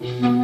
Mm-hmm.